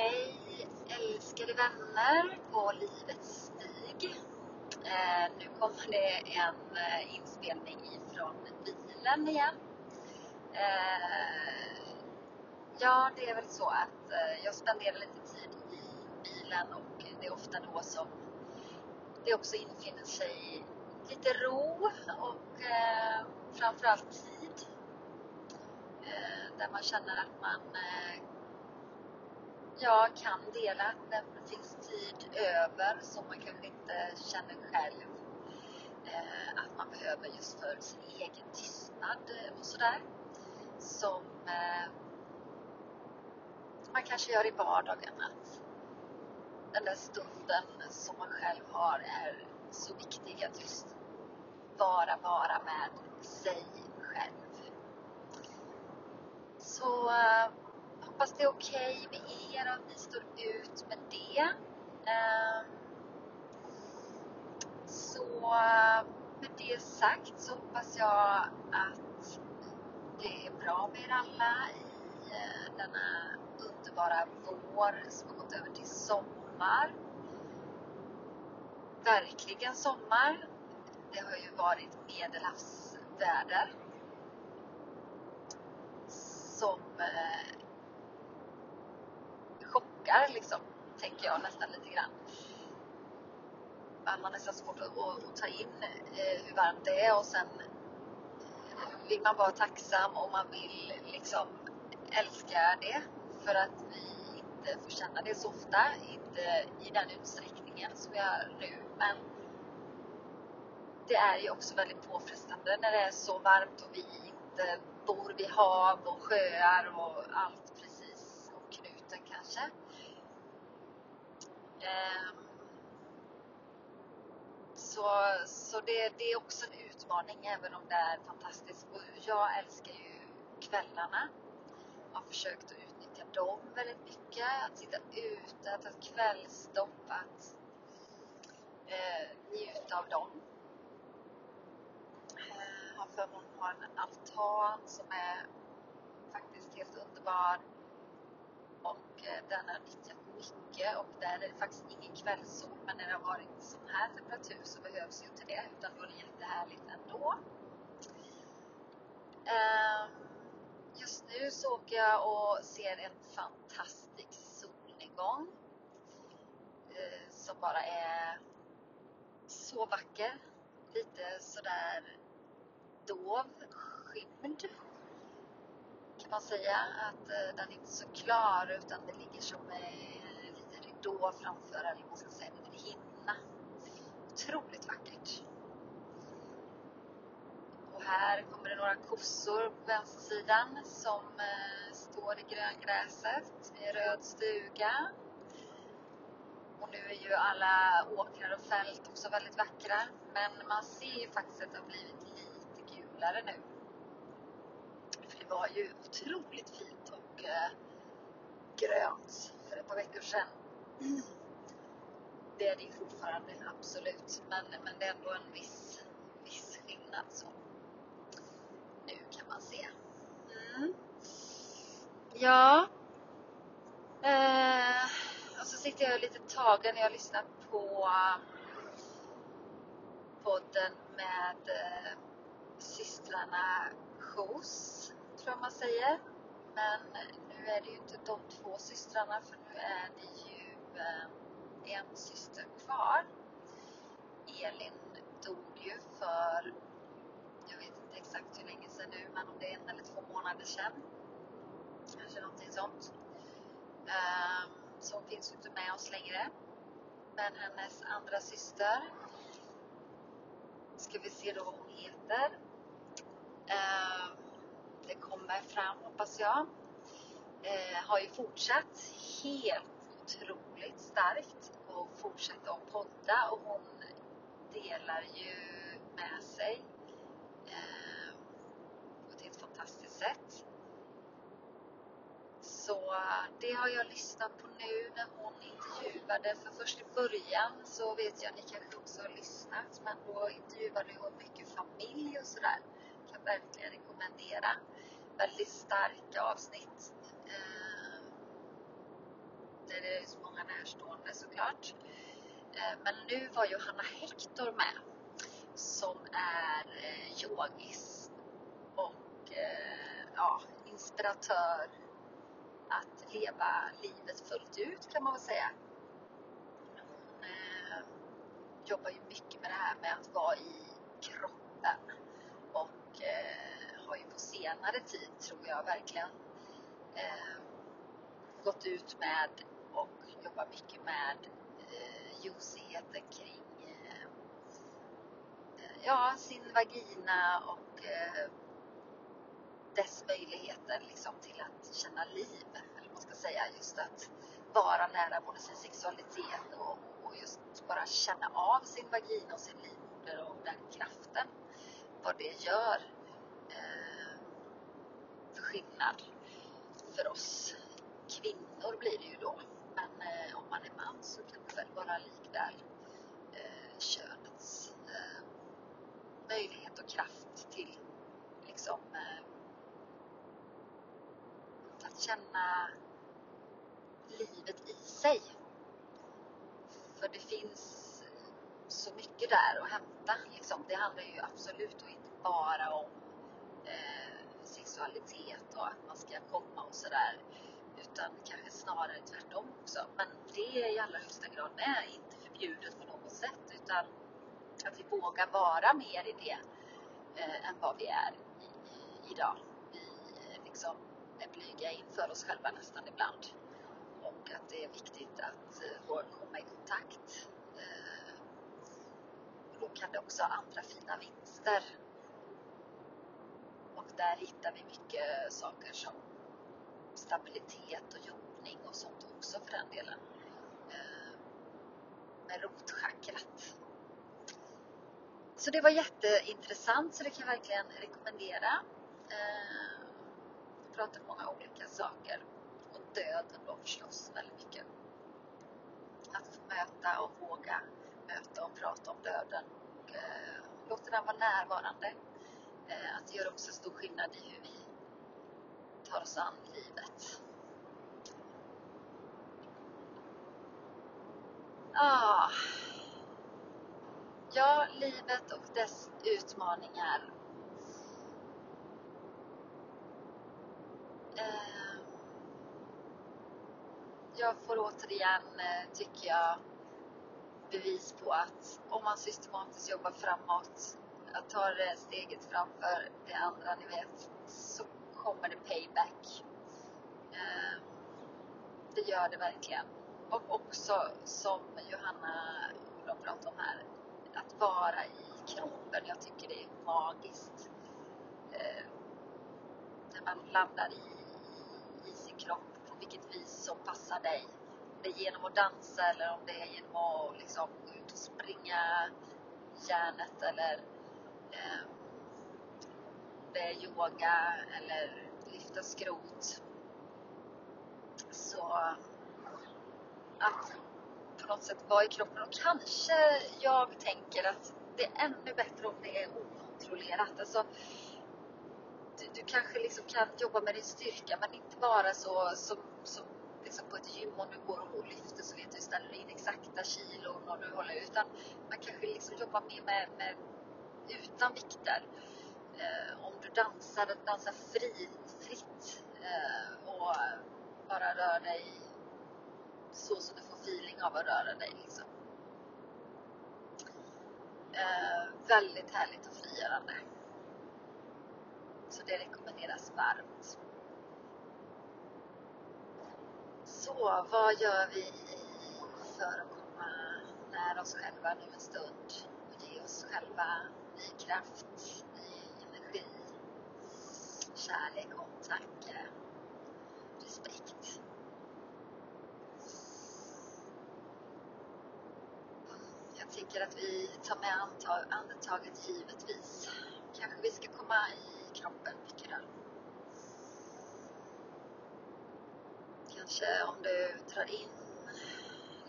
Hej älskade vänner på livets stig. Eh, nu kommer det en eh, inspelning ifrån bilen igen. Eh, ja, det är väl så att eh, jag spenderar lite tid i bilen och det är ofta då som det också infinner sig lite ro och eh, framförallt tid. Eh, där man känner att man eh, jag kan dela när det finns tid över som man kanske inte känner själv eh, att man behöver just för sin egen tystnad eh, och sådär. Som eh, man kanske gör i vardagen. Att den där stunden som man själv har är så viktig att just bara vara med sig själv. Så eh, hoppas det är okej okay med er och att ni står ut med det. Ehm, så med det sagt så hoppas jag att det är bra med er alla i eh, denna underbara vår som har gått över till sommar. Verkligen sommar. Det har ju varit medelhavsväder som eh, eh, liksom, tänker jag nästan lite grann. Man har nästan svårt att, att, ta in eh, hur varmt det är och sen eh, vill man vara tacksam och man vill liksom älska det för att vi inte får känna det så ofta, inte i den utsträckningen som vi gör nu. Men det är ju också väldigt påfrestande när det är så varmt och vi inte bor vid hav och sjöar och allt precis och knuten kanske. Ehm, så så det, det, är också en utmaning även om det är fantastiskt. Och jag älskar ju kvällarna. Jag har försökt att utnyttja dem väldigt mycket. Att sitta ute, att ta ett kvällsstopp, att eh, njuta av dem. Ehm, jag har förmånen att ha en altan som är faktiskt helt underbar. Och eh, den har nyttjat mycket och där är det faktiskt ingen kvällssol. Men när det har varit sån här temperatur så behövs ju inte det utan då är det jättehärligt ändå. Ehm, just nu så åker jag och ser en fantastisk solnedgång. Eh, som bara är så vacker. Lite sådär dov, skymd kan man säga. Att eh, den är inte så klar utan det ligger som en liten ridå framför, eller man ska säga, en liten hinna. Otroligt vackert. Och här kommer det några kossor på vänstersidan som eh, står i gröngräset i röd stuga. Och nu är ju alla åkrar och fält också väldigt vackra. Men man ser ju faktiskt att det har blivit lite gulare nu var ju otroligt fint och eh, grönt för ett par veckor sedan. Det är det ju fortfarande, absolut. Men, men det är ändå en viss, viss skillnad så. Nu kan man se. Mm. Ja. Eh, och så sitter jag lite tagen när jag lyssnar på podden med eh, systrarna Jos tror jag man säger. Men nu är det ju inte de två systrarna för nu är det ju eh, en syster kvar. Elin dog ju för, jag vet inte exakt hur länge sedan nu, men om det är en eller två månader sedan. Kanske någonting sånt. Ehm, så hon finns ju inte med oss längre. Men hennes andra syster, ska vi se då vad hon heter. Ehm, det kommer fram hoppas jag. Eh, har ju fortsatt helt otroligt starkt och fortsätter att podda och hon delar ju med sig eh, på ett helt fantastiskt sätt. Så det har jag lyssnat på nu när hon intervjuade. För först i början så vet jag, ni kanske också har lyssnat, men då intervjuade hon mycket familj och sådär. Kan verkligen rekommendera väldigt starka avsnitt. Eh, det finns många närstående såklart. Eh, men nu var Johanna Hector med som är eh, yogis och eh, ja, inspiratör att leva livet fullt ut kan man väl säga. Hon eh, jobbar ju mycket med det här med att vara i kroppen och eh, har ju på senare tid tror jag verkligen eh, gått ut med och jobbar mycket med eh, ljusigheten kring eh, ja, sin vagina och eh, dess möjligheter liksom till att känna liv. Eller man ska säga just att vara nära både sin sexualitet och, och just bara känna av sin vagina och sin livmoder och den kraften. Vad det gör eh, skillnad för oss kvinnor blir det ju då. Men eh, om man är man så kan det väl vara likväl eh, könets eh, möjlighet och kraft till liksom eh, att känna livet i sig. För det finns så mycket där att hämta. Liksom. Det handlar ju absolut och inte bara om eh, sexualitet och att man ska komma och sådär. Utan kanske snarare tvärtom också. Men det är i allra högsta grad med. Inte förbjudet på något sätt utan att vi vågar vara mer i det eh, än vad vi är i, i, idag. Vi eh, liksom är blyga inför oss själva nästan ibland. Och att det är viktigt att eh, komma i kontakt. Eh, och då kan det också ha andra fina vinster. Där hittar vi mycket saker som stabilitet och jordning och sånt också för den delen. Eh, med rotchakrat. Så det var jätteintressant så det kan jag verkligen rekommendera. Eh, vi pratade om många olika saker. Och döden då förstås väldigt mycket. Att få möta och våga möta och prata om döden. Och, eh, låta den vara närvarande. Eh, att det gör också stor skillnad i hur vi tar oss an livet. Ah. Ja, livet och dess utmaningar. Eh, jag får återigen, eh, tycker jag, bevis på att om man systematiskt jobbar framåt, att ta det eh, steget framför det andra, ni vet, så kommer det payback. Eh, det gör det verkligen. Och också som Johanna Olof pratade om här, att vara i kroppen. Jag tycker det är magiskt. Eh, när man landar i, i, sin kropp, på vilket vis som passar dig. Om det är genom att dansa eller om det är genom att liksom, gå ut och springa järnet eller det är yoga eller lyfta skrot. Så att på något sätt vara i kroppen och kanske jag tänker att det är ännu bättre om det är okontrollerat. Alltså, du, du kanske liksom kan jobba med din styrka men inte bara så som, som liksom på ett gym om du går och lyfter så vet du ställer in exakta kilon och du håller utan man kanske liksom jobbar mer med, med utan vikter. Eh, om du dansar, dansar fri, fritt eh, och bara rör dig så som du får feeling av att röra dig. Liksom. Eh, väldigt härligt och frigörande. Så det rekommenderas varmt. Så vad gör vi för att komma nära oss själva nu en stund och ge oss själva ny kraft, ny energi, kärlek, omtanke, respekt. Jag tänker att vi tar med andetaget givetvis. Kanske vi ska komma i kroppen mycket. Kanske om du drar in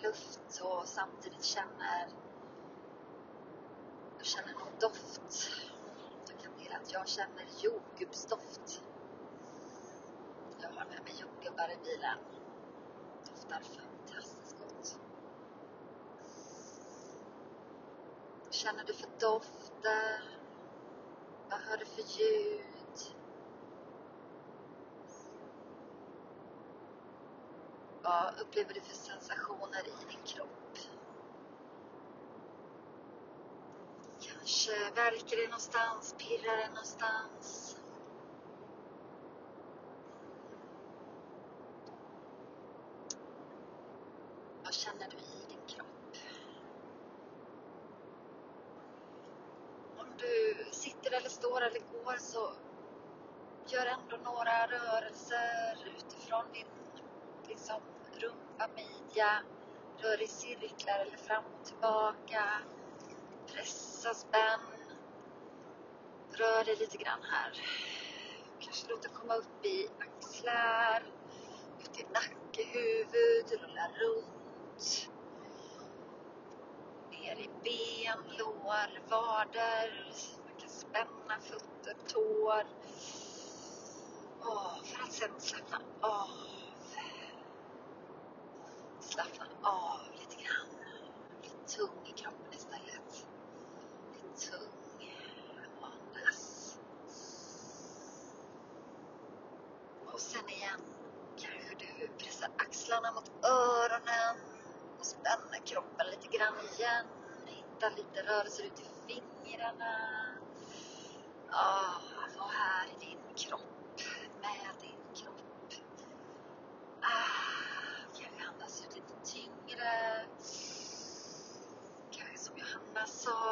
luft och samtidigt känner du känner någon doft. Jag kan meddela att jag känner jordgubbsdoft. Jag har med mig jordgubbar i bilen. Doftar fantastiskt gott. Vad Känner du för dofter? Vad hör du för ljud? Vad upplever du för sensationer i din kropp? Kanske eh, värker det någonstans, pirrar det någonstans? Vad känner du i din kropp? Om du sitter eller står eller går så gör ändå några rörelser utifrån din liksom, rumpa, midja. Rör i cirklar eller fram och tillbaka. Pressa, spänn. Rör dig lite grann här. Kanske låt det komma upp i axlar, ut i nacke, huvud, rulla runt. Ner i ben, lår, vader. Man kan spänna fötter, tår. Åh, för att sen slappna av. Slappna av lite grann. Bli tung i kroppen istället. Tung. Andas. Och sen igen kanske du pressar axlarna mot öronen och spänner kroppen lite grann igen. Hitta lite rörelser ut i fingrarna. Ah, var alltså här i din kropp med din kropp. Ah, kanske andas ut lite tyngre. Kanske som Johanna sa,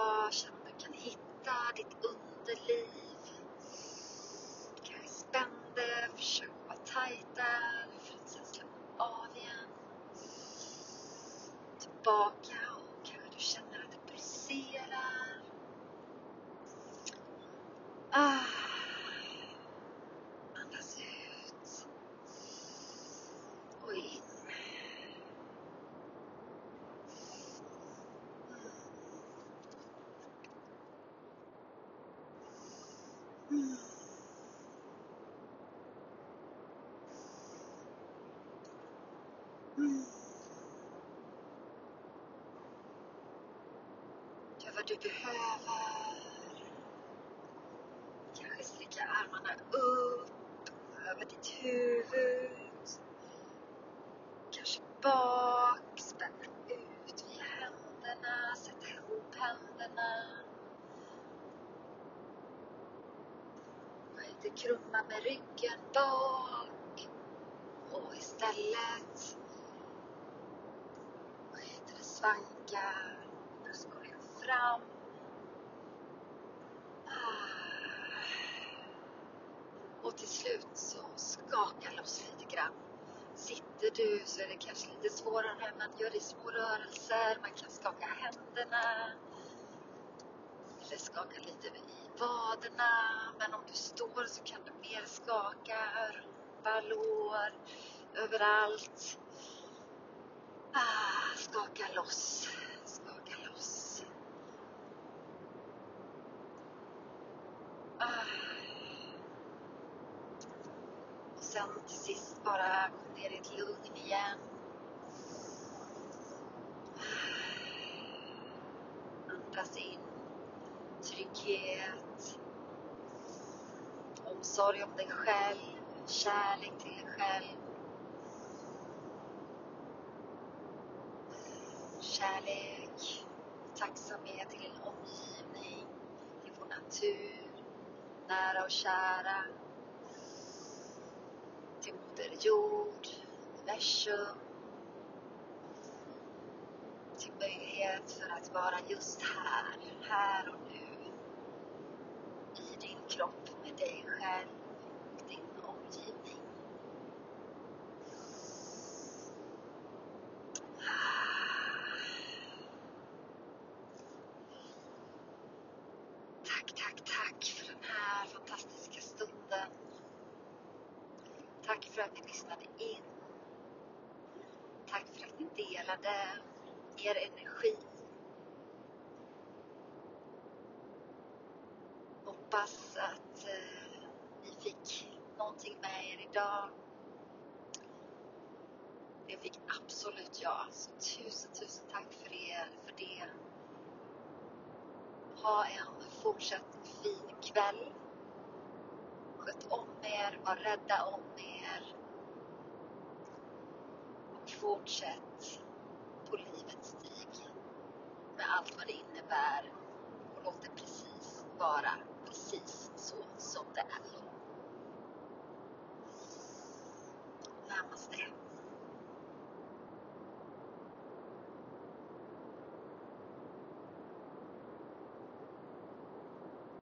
Tillbaka och du känner att det pulserar. Ah. Andas ut. Mm. Mm. Du behöver. Kanske sträcka armarna upp över ditt huvud. Kanske bak, spänna ut via händerna, sätta ihop händerna. Var inte krumma med ryggen bak. Och istället vad heter det, svanka bröstkorgen fram. Och till slut så skaka loss lite grann. Sitter du så är det kanske lite svårare men gör det i små rörelser. Man kan skaka händerna. Eller skaka lite i vaderna. Men om du står så kan du mer skaka rumpa, lår, överallt. Ah, skaka loss, skaka loss. Ah. Och sen till sist bara kom ner i ett lugn igen. Andas in. Trygghet, omsorg om dig själv, kärlek till dig själv. Kärlek, tacksamhet till din omgivning, till vår natur, nära och kära, till Moder Jord, universum, till möjlighet för att vara just här, här och nu, i din kropp, med dig själv, din omgivning. Tack, tack, tack för den här fantastiska stunden. Tack för att ni lyssnade in. Tack för att ni delade er energi. Hoppas att eh, ni fick någonting med er idag. Det fick absolut jag. Så tusen, tusen tack för er, för det. Ha en fortsatt fin kväll. Sköt om er, var rädda om er. Och fortsätt på livets stig med allt vad det innebär och låt det precis vara precis så som det är. Namaste.